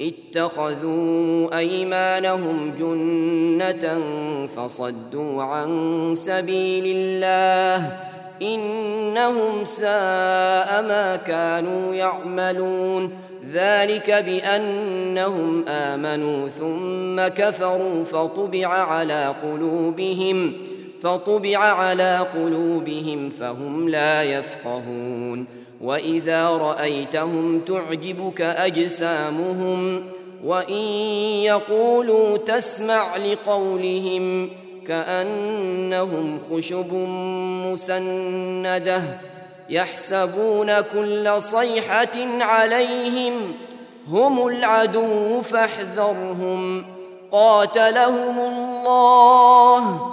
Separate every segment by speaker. Speaker 1: اتخذوا ايمانهم جنه فصدوا عن سبيل الله انهم ساء ما كانوا يعملون ذلك بانهم امنوا ثم كفروا فطبع على قلوبهم فطبع على قلوبهم فهم لا يفقهون واذا رايتهم تعجبك اجسامهم وان يقولوا تسمع لقولهم كانهم خشب مسنده يحسبون كل صيحه عليهم هم العدو فاحذرهم قاتلهم الله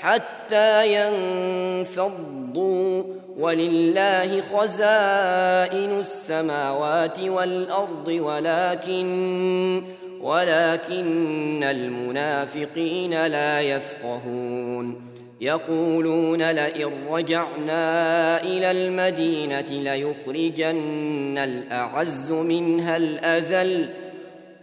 Speaker 1: حتى ينفضوا ولله خزائن السماوات والأرض ولكن ولكن المنافقين لا يفقهون يقولون لئن رجعنا إلى المدينة ليخرجن الأعز منها الأذل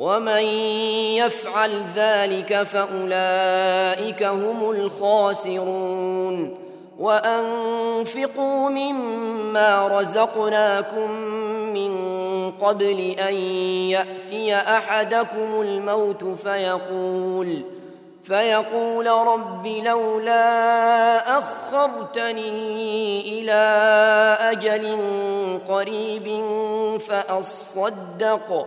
Speaker 1: ومن يفعل ذلك فاولئك هم الخاسرون وانفقوا مما رزقناكم من قبل ان ياتي احدكم الموت فيقول فيقول رب لولا اخرتني الى اجل قريب فاصدق